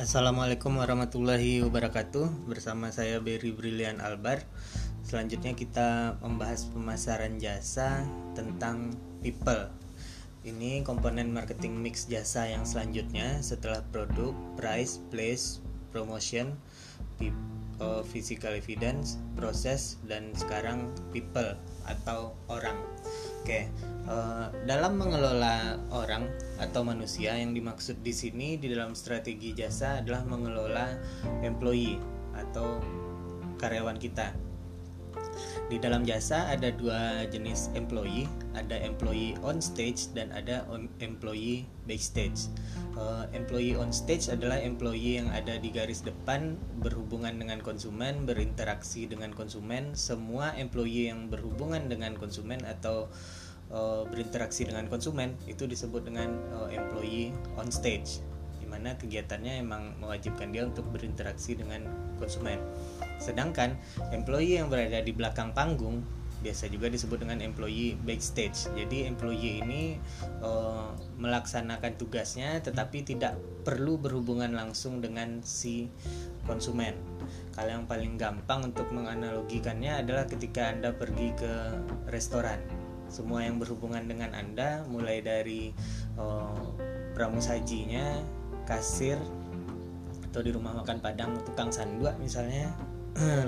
Assalamualaikum warahmatullahi wabarakatuh. Bersama saya Berry Brilian Albar. Selanjutnya kita membahas pemasaran jasa tentang people. Ini komponen marketing mix jasa yang selanjutnya Setelah produk, price, place, promotion, uh, physical evidence, proses, dan sekarang people atau orang Oke, uh, dalam mengelola orang atau manusia yang dimaksud di sini di dalam strategi jasa adalah mengelola employee atau karyawan kita. Di dalam jasa ada dua jenis employee, ada employee on stage dan ada employee backstage. Uh, employee on stage adalah employee yang ada di garis depan, berhubungan dengan konsumen, berinteraksi dengan konsumen. Semua employee yang berhubungan dengan konsumen atau uh, berinteraksi dengan konsumen itu disebut dengan uh, employee on stage di mana kegiatannya emang mewajibkan dia untuk berinteraksi dengan konsumen sedangkan employee yang berada di belakang panggung biasa juga disebut dengan employee backstage. Jadi employee ini uh, melaksanakan tugasnya tetapi tidak perlu berhubungan langsung dengan si konsumen. Kalau yang paling gampang untuk menganalogikannya adalah ketika Anda pergi ke restoran semua yang berhubungan dengan Anda mulai dari uh, pramusajinya, kasir atau di rumah makan Padang tukang sandua misalnya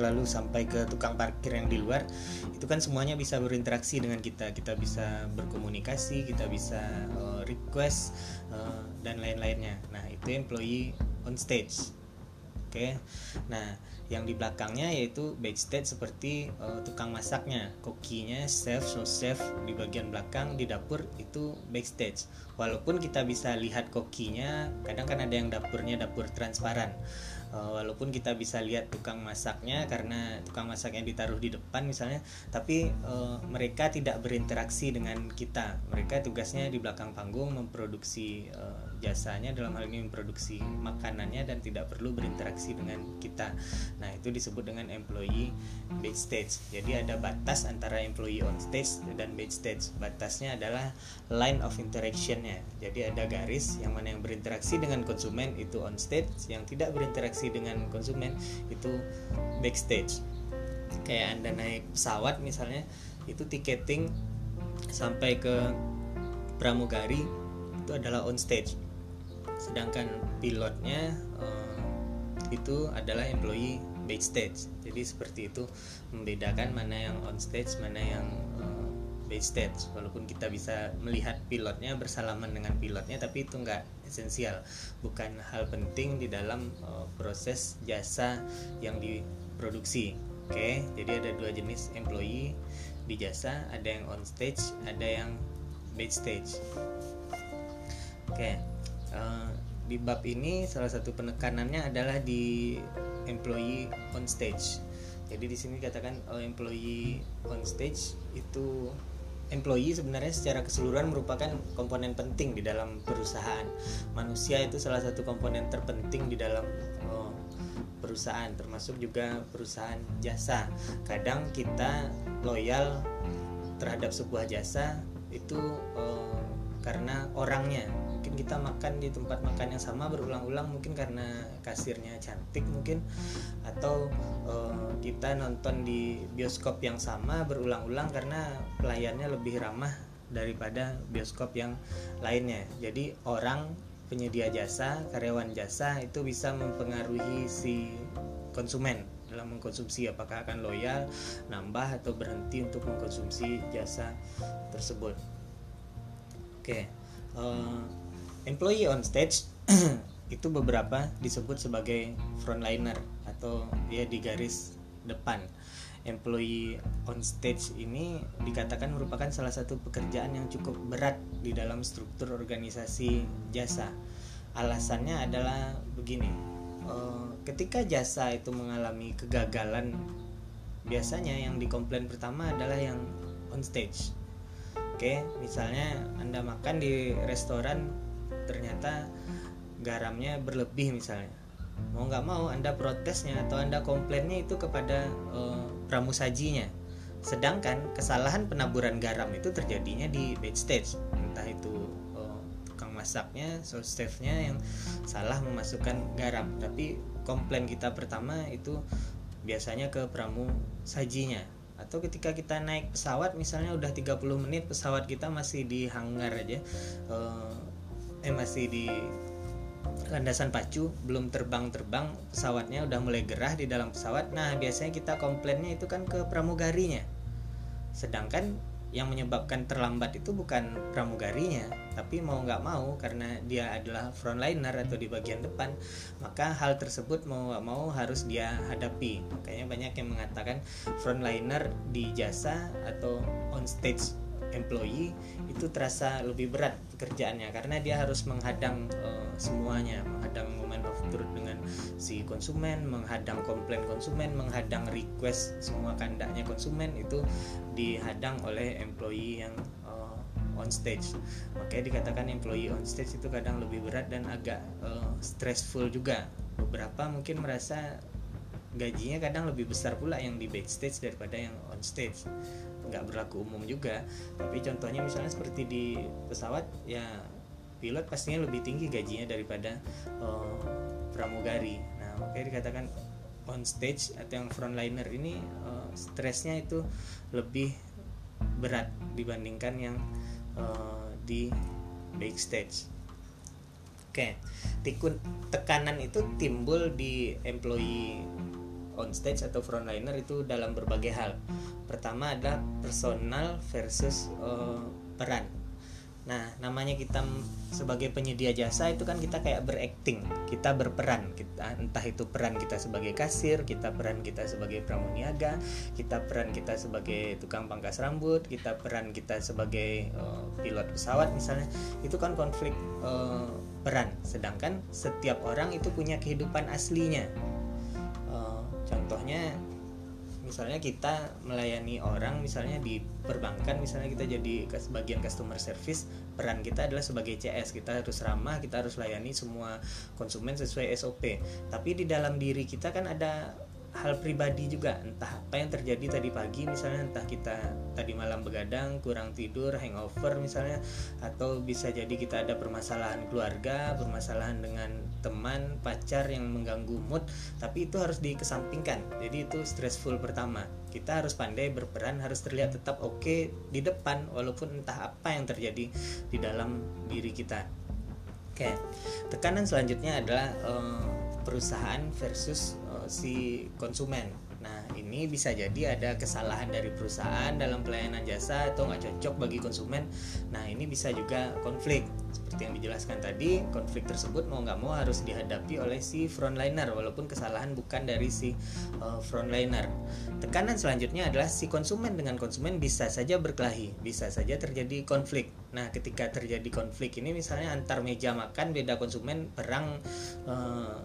lalu sampai ke tukang parkir yang di luar itu kan semuanya bisa berinteraksi dengan kita kita bisa berkomunikasi kita bisa uh, request uh, dan lain-lainnya nah itu employee on stage Oke. Nah, yang di belakangnya yaitu backstage seperti uh, tukang masaknya, kokinya, chef, so chef di bagian belakang di dapur itu backstage. Walaupun kita bisa lihat kokinya, kadang kan ada yang dapurnya dapur transparan. Uh, walaupun kita bisa lihat tukang masaknya karena tukang masaknya ditaruh di depan misalnya, tapi uh, mereka tidak berinteraksi dengan kita. Mereka tugasnya di belakang panggung memproduksi uh, jasanya dalam hal ini memproduksi makanannya dan tidak perlu berinteraksi dengan kita. Nah, itu disebut dengan employee backstage. Jadi ada batas antara employee on stage dan backstage. Batasnya adalah line of interactionnya. Jadi ada garis yang mana yang berinteraksi dengan konsumen itu on stage, yang tidak berinteraksi dengan konsumen itu backstage. Kayak Anda naik pesawat misalnya, itu tiketing sampai ke pramugari itu adalah on stage sedangkan pilotnya uh, itu adalah employee backstage jadi seperti itu membedakan mana yang on stage mana yang uh, backstage walaupun kita bisa melihat pilotnya bersalaman dengan pilotnya tapi itu enggak esensial bukan hal penting di dalam uh, proses jasa yang diproduksi oke okay? jadi ada dua jenis employee di jasa ada yang on stage ada yang backstage oke okay. Uh, di bab ini salah satu penekanannya adalah di employee on stage. Jadi di sini katakan oh, employee on stage itu employee sebenarnya secara keseluruhan merupakan komponen penting di dalam perusahaan. Manusia itu salah satu komponen terpenting di dalam oh, perusahaan, termasuk juga perusahaan jasa. Kadang kita loyal terhadap sebuah jasa itu oh, orangnya. Mungkin kita makan di tempat makan yang sama berulang-ulang mungkin karena kasirnya cantik mungkin atau uh, kita nonton di bioskop yang sama berulang-ulang karena pelayannya lebih ramah daripada bioskop yang lainnya. Jadi orang penyedia jasa karyawan jasa itu bisa mempengaruhi si konsumen dalam mengkonsumsi apakah akan loyal nambah atau berhenti untuk mengkonsumsi jasa tersebut. Oke. okay. Uh, employee on stage itu beberapa disebut sebagai frontliner atau ya di garis depan. Employee on stage ini dikatakan merupakan salah satu pekerjaan yang cukup berat di dalam struktur organisasi jasa. Alasannya adalah begini, eh, ketika jasa itu mengalami kegagalan, biasanya yang dikomplain pertama adalah yang on stage. Oke, misalnya Anda makan di restoran ternyata garamnya berlebih misalnya. Mau nggak mau anda protesnya atau anda komplainnya itu kepada uh, pramusajinya. Sedangkan kesalahan penaburan garam itu terjadinya di backstage. Entah itu uh, tukang masaknya so chefnya yang salah memasukkan garam. Tapi komplain kita pertama itu biasanya ke pramu sajinya atau ketika kita naik pesawat misalnya udah 30 menit pesawat kita masih di hangar aja eh, eh masih di landasan pacu belum terbang-terbang pesawatnya udah mulai gerah di dalam pesawat. Nah biasanya kita komplainnya itu kan ke pramugarinya. Sedangkan yang menyebabkan terlambat itu bukan pramugarinya tapi mau nggak mau karena dia adalah frontliner atau di bagian depan maka hal tersebut mau nggak mau harus dia hadapi. Makanya banyak yang mengatakan frontliner di jasa atau on stage employee itu terasa lebih berat pekerjaannya karena dia harus menghadang uh, semuanya menghadang moment of truth dengan si konsumen menghadang komplain konsumen menghadang request semua kandaknya konsumen itu dihadang oleh employee yang uh, on stage. Makanya dikatakan employee on stage itu kadang lebih berat dan agak uh, stressful juga. Beberapa mungkin merasa gajinya kadang lebih besar pula yang di backstage daripada yang on stage. Nggak berlaku umum juga. Tapi contohnya misalnya seperti di pesawat ya pilot pastinya lebih tinggi gajinya daripada uh, pramugari nah makanya dikatakan on stage atau yang frontliner ini uh, stresnya itu lebih berat dibandingkan yang uh, di backstage Oke, tikun tekanan itu timbul di employee on stage atau frontliner itu dalam berbagai hal. Pertama adalah personal versus uh, peran. Nah, namanya kita sebagai penyedia jasa itu kan kita kayak berakting, kita berperan, kita entah itu peran kita sebagai kasir, kita peran kita sebagai pramuniaga, kita peran kita sebagai tukang pangkas rambut, kita peran kita sebagai uh, pilot pesawat misalnya, itu kan konflik uh, peran. Sedangkan setiap orang itu punya kehidupan aslinya contohnya misalnya kita melayani orang misalnya di perbankan misalnya kita jadi bagian customer service peran kita adalah sebagai CS kita harus ramah kita harus layani semua konsumen sesuai SOP tapi di dalam diri kita kan ada hal pribadi juga. Entah apa yang terjadi tadi pagi misalnya entah kita tadi malam begadang kurang tidur hangover misalnya atau bisa jadi kita ada permasalahan keluarga permasalahan dengan teman pacar yang mengganggu mood tapi itu harus dikesampingkan. Jadi itu stressful pertama. Kita harus pandai berperan harus terlihat tetap oke okay di depan walaupun entah apa yang terjadi di dalam diri kita. Oke tekanan selanjutnya adalah uh, perusahaan versus si konsumen. Nah, ini bisa jadi ada kesalahan dari perusahaan dalam pelayanan jasa atau nggak cocok bagi konsumen. Nah, ini bisa juga konflik. Seperti yang dijelaskan tadi, konflik tersebut mau nggak mau harus dihadapi oleh si frontliner, walaupun kesalahan bukan dari si uh, frontliner. Tekanan selanjutnya adalah si konsumen dengan konsumen bisa saja berkelahi, bisa saja terjadi konflik. Nah, ketika terjadi konflik ini misalnya antar meja makan beda konsumen perang uh,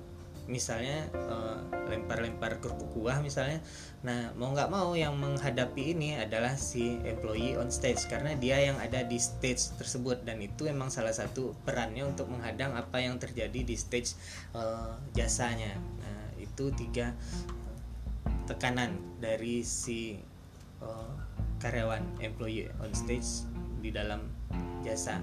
misalnya uh, lempar-lempar kerupuk kuah misalnya. Nah mau nggak mau yang menghadapi ini adalah si employee on stage karena dia yang ada di stage tersebut dan itu emang salah satu perannya untuk menghadang apa yang terjadi di stage uh, jasanya. Nah itu tiga tekanan dari si uh, karyawan employee on stage di dalam jasa.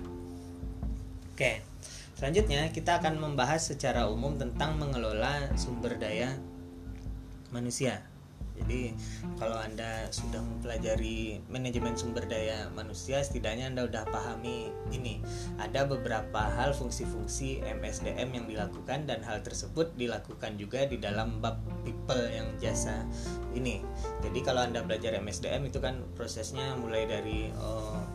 Oke. okay. Selanjutnya kita akan membahas secara umum tentang mengelola sumber daya manusia. Jadi kalau Anda sudah mempelajari manajemen sumber daya manusia, setidaknya Anda sudah pahami ini. Ada beberapa hal fungsi-fungsi MSDM yang dilakukan dan hal tersebut dilakukan juga di dalam bab people yang jasa ini. Jadi kalau Anda belajar MSDM itu kan prosesnya mulai dari oh,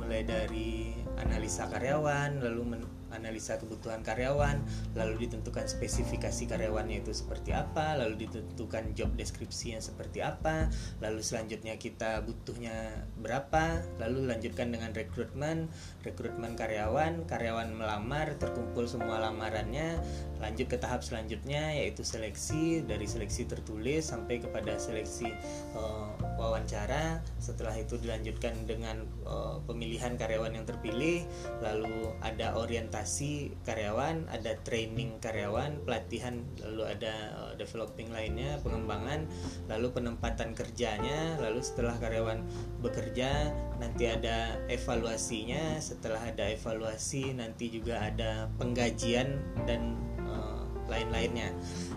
mulai dari analisa karyawan, lalu analisa kebutuhan karyawan, lalu ditentukan spesifikasi karyawannya itu seperti apa, lalu ditentukan job deskripsinya seperti apa, lalu selanjutnya kita butuhnya berapa, lalu lanjutkan dengan rekrutmen, rekrutmen karyawan, karyawan melamar, terkumpul semua lamarannya, lanjut ke tahap selanjutnya yaitu seleksi, dari seleksi tertulis sampai kepada seleksi uh, wawancara, setelah itu dilanjutkan dengan uh, pemilihan karyawan yang terpilih, lalu ada orientasi karyawan, ada training karyawan, pelatihan, lalu ada uh, developing lainnya, pengembangan, lalu penempatan kerjanya, lalu setelah karyawan bekerja nanti ada evaluasinya, setelah ada evaluasi nanti juga ada penggajian dan uh, lain-lainnya.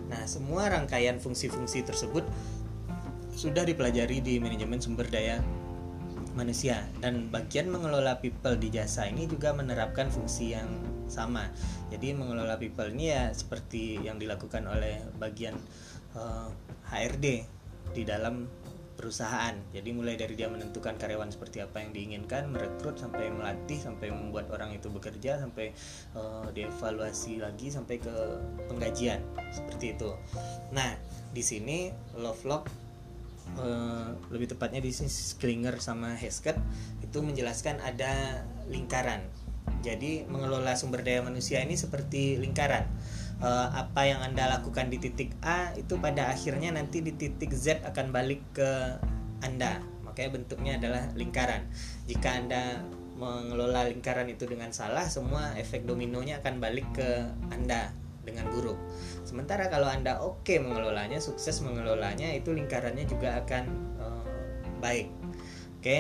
Nah, semua rangkaian fungsi-fungsi tersebut sudah dipelajari di manajemen sumber daya manusia dan bagian mengelola people di jasa ini juga menerapkan fungsi yang sama. Jadi mengelola people ini ya seperti yang dilakukan oleh bagian uh, eh, HRD di dalam perusahaan. Jadi mulai dari dia menentukan karyawan seperti apa yang diinginkan, merekrut sampai melatih, sampai membuat orang itu bekerja, sampai uh, dievaluasi lagi sampai ke penggajian seperti itu. Nah di sini Lovelock uh, lebih tepatnya di sini Sklinger sama Hesketh itu menjelaskan ada lingkaran. Jadi mengelola sumber daya manusia ini seperti lingkaran. Uh, apa yang anda lakukan di titik A itu pada akhirnya nanti di titik Z akan balik ke anda. Makanya bentuknya adalah lingkaran. Jika anda mengelola lingkaran itu dengan salah, semua efek dominonya akan balik ke anda dengan buruk. Sementara kalau Anda oke okay mengelolanya, sukses mengelolanya, itu lingkarannya juga akan uh, baik. Oke. Okay?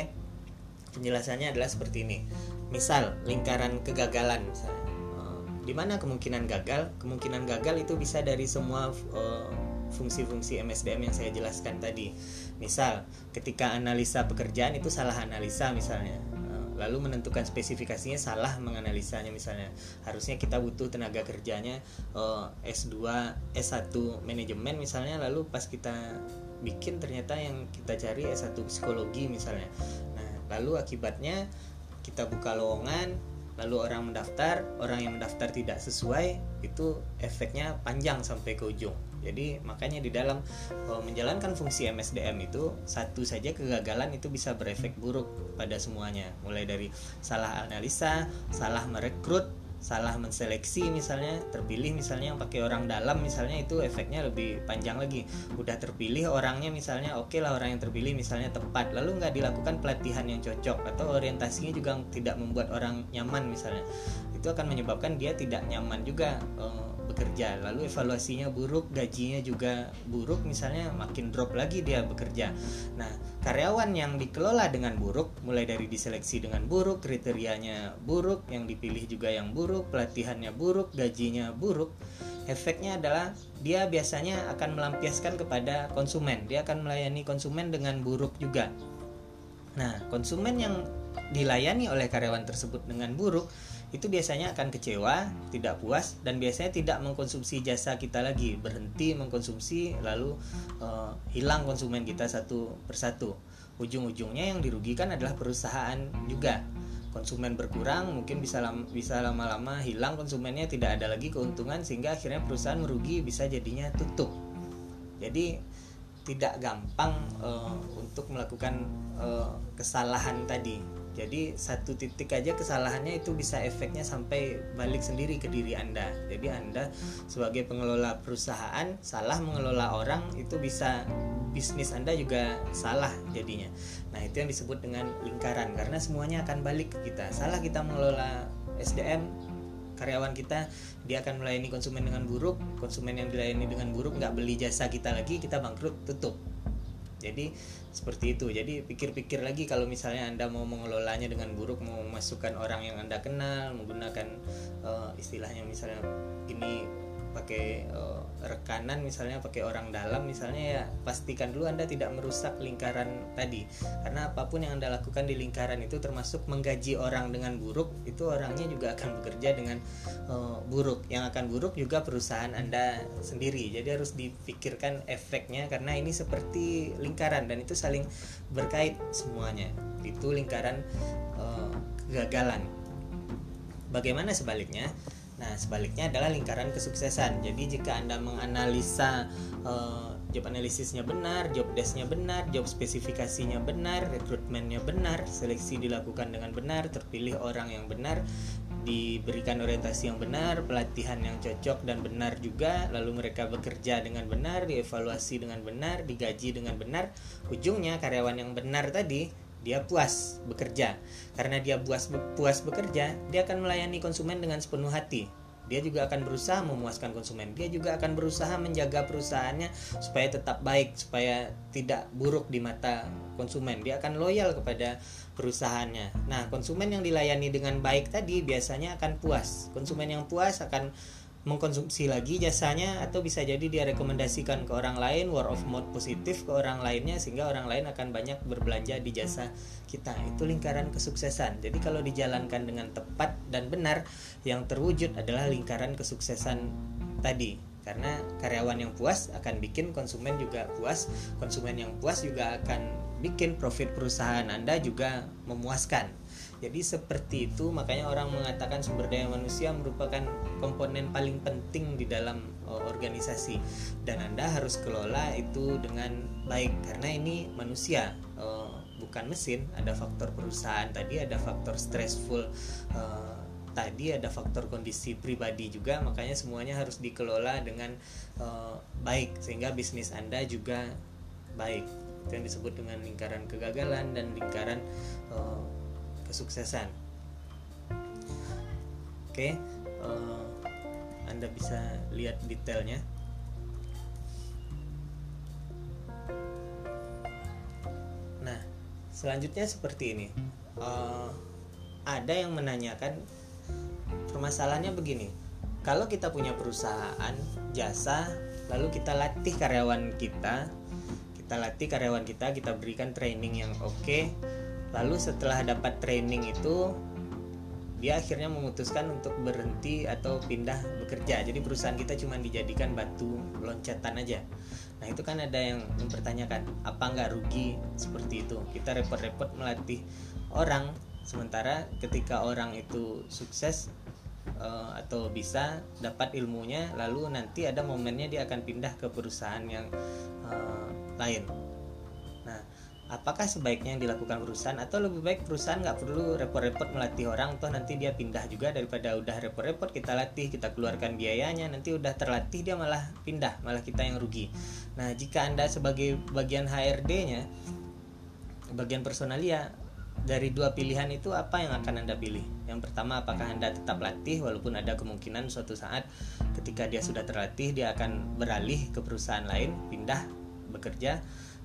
Penjelasannya adalah seperti ini. Misal lingkaran kegagalan misalnya. Uh, di mana kemungkinan gagal? Kemungkinan gagal itu bisa dari semua uh, fungsi-fungsi MSDM yang saya jelaskan tadi. Misal, ketika analisa pekerjaan itu salah analisa misalnya lalu menentukan spesifikasinya salah menganalisanya. Misalnya harusnya kita butuh tenaga kerjanya uh, S2 S1 manajemen misalnya lalu pas kita bikin ternyata yang kita cari S1 psikologi misalnya. Nah lalu akibatnya kita buka lowongan lalu orang mendaftar orang yang mendaftar tidak sesuai itu efeknya panjang sampai ke ujung. Jadi makanya di dalam uh, menjalankan fungsi MSDM itu satu saja kegagalan itu bisa berefek buruk pada semuanya. Mulai dari salah analisa salah merekrut salah menseleksi misalnya terpilih misalnya yang pakai orang dalam misalnya itu efeknya lebih panjang lagi. Udah terpilih orangnya misalnya oke okay lah orang yang terpilih misalnya tepat. Lalu nggak dilakukan pelatihan yang cocok atau orientasinya juga tidak membuat orang nyaman misalnya. Itu akan menyebabkan dia tidak nyaman juga uh, bekerja. Lalu evaluasinya buruk gajinya juga buruk misalnya makin drop lagi dia bekerja. Nah karyawan yang dikelola dengan buruk mulai dari diseleksi dengan buruk kriterianya buruk yang dipilih juga yang buruk pelatihannya buruk gajinya buruk efeknya adalah dia biasanya akan melampiaskan kepada konsumen. Dia akan melayani konsumen dengan buruk juga. Nah konsumen yang dilayani oleh karyawan tersebut dengan buruk itu biasanya akan kecewa, tidak puas dan biasanya tidak mengkonsumsi jasa kita lagi, berhenti mengkonsumsi lalu uh, hilang konsumen kita satu persatu. Ujung-ujungnya yang dirugikan adalah perusahaan juga. Konsumen berkurang, mungkin bisa lama, bisa lama-lama hilang konsumennya tidak ada lagi keuntungan sehingga akhirnya perusahaan merugi bisa jadinya tutup. Jadi tidak gampang uh, untuk melakukan uh, kesalahan tadi jadi satu titik aja kesalahannya itu bisa efeknya sampai balik sendiri ke diri Anda. Jadi Anda sebagai pengelola perusahaan salah mengelola orang itu bisa bisnis Anda juga salah jadinya. Nah, itu yang disebut dengan lingkaran karena semuanya akan balik ke kita. Salah kita mengelola SDM karyawan kita dia akan melayani konsumen dengan buruk konsumen yang dilayani dengan buruk nggak beli jasa kita lagi kita bangkrut tutup jadi seperti itu. Jadi pikir-pikir lagi kalau misalnya anda mau mengelolanya dengan buruk mau memasukkan orang yang anda kenal menggunakan uh, istilahnya misalnya ini pakai uh, rekanan misalnya pakai orang dalam misalnya ya pastikan dulu Anda tidak merusak lingkaran tadi. Karena apa pun yang Anda lakukan di lingkaran itu termasuk menggaji orang dengan buruk itu orangnya juga akan bekerja dengan uh, buruk. Yang akan buruk juga perusahaan Anda sendiri. Jadi harus dipikirkan efeknya karena ini seperti lingkaran dan itu saling berkait semuanya. Itu lingkaran uh, kegagalan. Bagaimana sebaliknya Nah, sebaliknya adalah lingkaran kesuksesan. Jadi jika Anda menganalisa uh, job analisisnya benar, job desknya benar, job spesifikasinya benar, rekrutmennya benar, seleksi dilakukan dengan benar, terpilih orang yang benar, diberikan orientasi yang benar, pelatihan yang cocok dan benar juga, lalu mereka bekerja dengan benar, dievaluasi dengan benar, digaji dengan benar, ujungnya karyawan yang benar tadi dia puas bekerja. Karena dia puas puas bekerja dia akan melayani konsumen dengan sepenuh hati. Dia juga akan berusaha memuaskan konsumen. Dia juga akan berusaha menjaga perusahaannya supaya tetap baik supaya tidak buruk di mata konsumen. Dia akan loyal kepada perusahaannya. Nah konsumen yang dilayani dengan baik tadi biasanya akan puas. Konsumen yang puas akan mengkonsumsi lagi jasanya atau bisa jadi dia rekomendasikan ke orang lain word of mouth positif ke orang lainnya sehingga orang lain akan banyak berbelanja di jasa kita. Itu lingkaran kesuksesan. Jadi kalau dijalankan dengan tepat dan benar yang terwujud adalah lingkaran kesuksesan tadi. Karena karyawan yang puas akan bikin konsumen juga puas konsumen yang puas juga akan bikin profit perusahaan Anda juga memuaskan jadi seperti itu makanya orang mengatakan sumber daya manusia merupakan komponen paling penting di dalam uh, organisasi. Dan Anda harus kelola itu dengan baik karena ini manusia uh, bukan mesin, ada faktor perusahaan tadi, ada faktor stressful uh, tadi ada faktor kondisi pribadi juga. Makanya semuanya harus dikelola dengan baik sehingga bisnis anda juga baik. Itu yang disebut dengan lingkaran kegagalan dan lingkaran uh, kesuksesan. Oke uh, anda bisa lihat detailnya. Nah selanjutnya seperti ini. Uh, ada yang menanyakan permasalahannya begini. Kalau kita punya perusahaan jasa lalu kita latih karyawan kita kita latih karyawan kita kita berikan training yang oke okay, lalu setelah dapat training itu dia akhirnya memutuskan untuk berhenti atau pindah bekerja. Jadi perusahaan kita cuma dijadikan batu loncatan aja. Nah itu kan ada yang mempertanyakan apa nggak rugi seperti itu? Kita repot-repot melatih orang. Sementara ketika orang itu sukses uh, atau bisa dapat ilmunya lalu nanti ada momennya dia akan pindah ke perusahaan yang uh, lain apakah sebaiknya yang dilakukan perusahaan atau lebih baik perusahaan nggak perlu repot-repot melatih orang? Toh nanti dia pindah juga daripada udah repot-repot kita latih kita keluarkan biayanya nanti udah terlatih dia malah pindah malah kita yang rugi. Nah jika anda sebagai bagian HRD-nya bagian personalia dari dua pilihan itu apa yang akan anda pilih? Yang pertama apakah anda tetap latih walaupun ada kemungkinan suatu saat ketika dia sudah terlatih dia akan beralih ke perusahaan lain pindah bekerja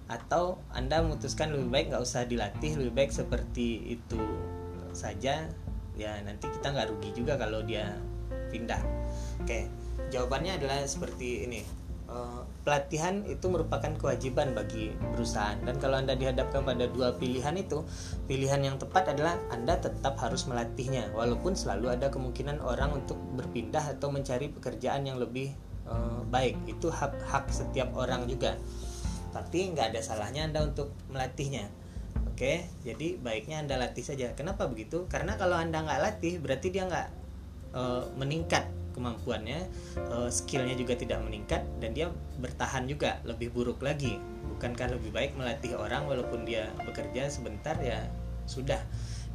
atau anda memutuskan lebih baik nggak usah dilatih lebih baik seperti itu saja ya nanti kita nggak rugi juga kalau dia pindah. Oke jawabannya adalah seperti ini. Uh, pelatihan itu merupakan kewajiban bagi perusahaan. Dan kalau anda dihadapkan pada dua pilihan itu pilihan yang tepat adalah anda tetap harus melatihnya walaupun selalu ada kemungkinan orang untuk berpindah atau mencari pekerjaan yang lebih uh, baik. Itu hak hak setiap orang juga tapi nggak ada salahnya anda untuk melatihnya. Oke jadi baiknya anda latih saja. Kenapa begitu? Karena kalau anda nggak latih berarti dia nggak e, meningkat kemampuannya e, skillnya juga tidak meningkat dan dia bertahan juga lebih buruk lagi. Bukankah lebih baik melatih orang walaupun dia bekerja sebentar? Ya sudah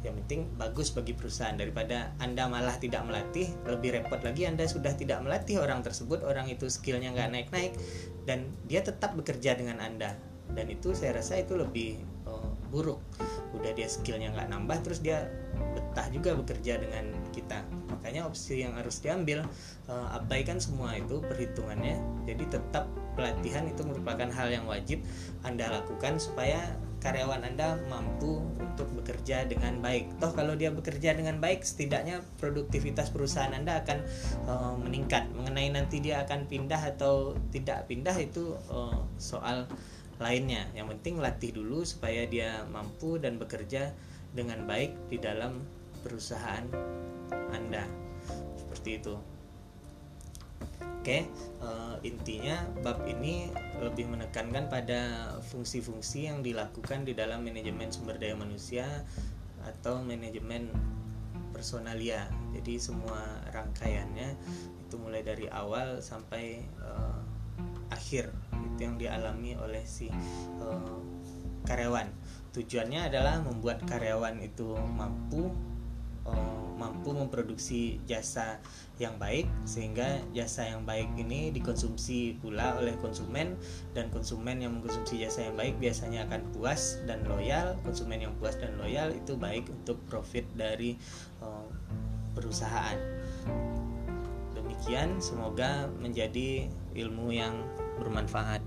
yang penting bagus bagi perusahaan. Daripada anda malah tidak melatih lebih repot lagi anda sudah tidak melatih orang tersebut orang itu skillnya nggak naik naik dan dia tetap bekerja dengan anda. Dan itu saya rasa itu lebih uh, buruk. Udah dia skillnya nggak nambah terus dia betah juga bekerja dengan kita. Makanya opsi yang harus diambil uh, abaikan semua itu perhitungannya. Jadi tetap pelatihan itu merupakan hal yang wajib anda lakukan supaya karyawan Anda mampu bekerja dengan baik. Toh kalau dia bekerja dengan baik, setidaknya produktivitas perusahaan Anda akan uh, meningkat. Mengenai nanti dia akan pindah atau tidak pindah itu uh, soal lainnya. Yang penting latih dulu supaya dia mampu dan bekerja dengan baik di dalam perusahaan Anda. Seperti itu. Oke, uh, intinya bab ini lebih menekankan pada fungsi-fungsi yang dilakukan di dalam manajemen sumber daya manusia atau manajemen personalia. Jadi semua rangkaiannya itu mulai dari awal sampai uh, akhir itu yang dialami oleh si uh, karyawan. Tujuannya adalah membuat karyawan itu mampu uh, mampu memproduksi jasa yang baik sehingga jasa yang baik ini dikonsumsi pula oleh konsumen dan konsumen yang mengkonsumsi jasa yang baik biasanya akan puas dan loyal. Konsumen yang puas dan loyal itu baik untuk profit dari uh, perusahaan. Demikian semoga menjadi ilmu yang bermanfaat